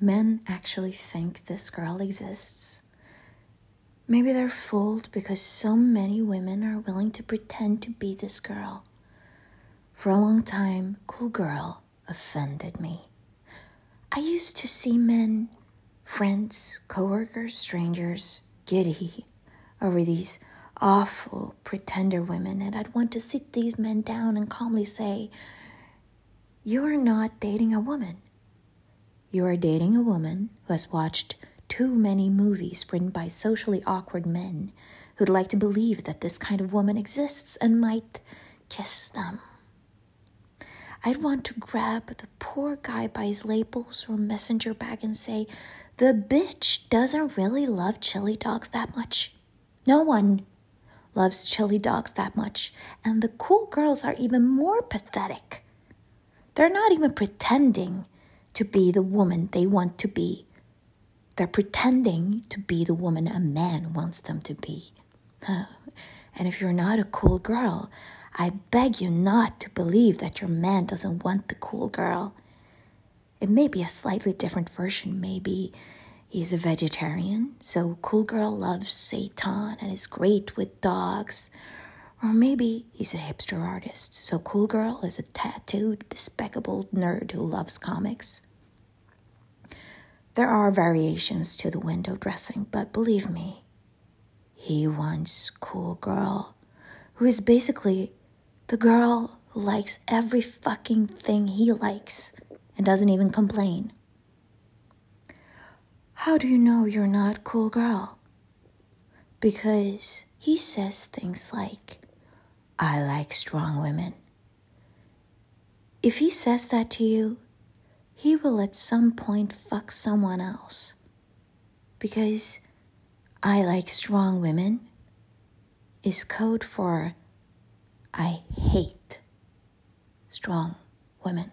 men actually think this girl exists. Maybe they're fooled because so many women are willing to pretend to be this girl. For a long time, cool girl offended me. I used to see men, friends, coworkers, strangers, giddy over these awful pretender women, and I'd want to sit these men down and calmly say, You are not dating a woman. You are dating a woman who has watched too many movies written by socially awkward men who'd like to believe that this kind of woman exists and might kiss them. I'd want to grab the poor guy by his labels or messenger bag and say, The bitch doesn't really love chili dogs that much. No one loves chili dogs that much, and the cool girls are even more pathetic. They're not even pretending to be the woman they want to be. They're pretending to be the woman a man wants them to be. and if you're not a cool girl, I beg you not to believe that your man doesn't want the cool girl. It may be a slightly different version. Maybe he's a vegetarian, so cool girl loves seitan and is great with dogs. Or maybe he's a hipster artist, so cool girl is a tattooed, bespectacled nerd who loves comics. There are variations to the window dressing, but believe me, he wants cool girl, who is basically the girl who likes every fucking thing he likes and doesn't even complain. How do you know you're not cool girl? Because he says things like, I like strong women. If he says that to you, he will at some point fuck someone else. Because I like strong women is code for I hate strong women.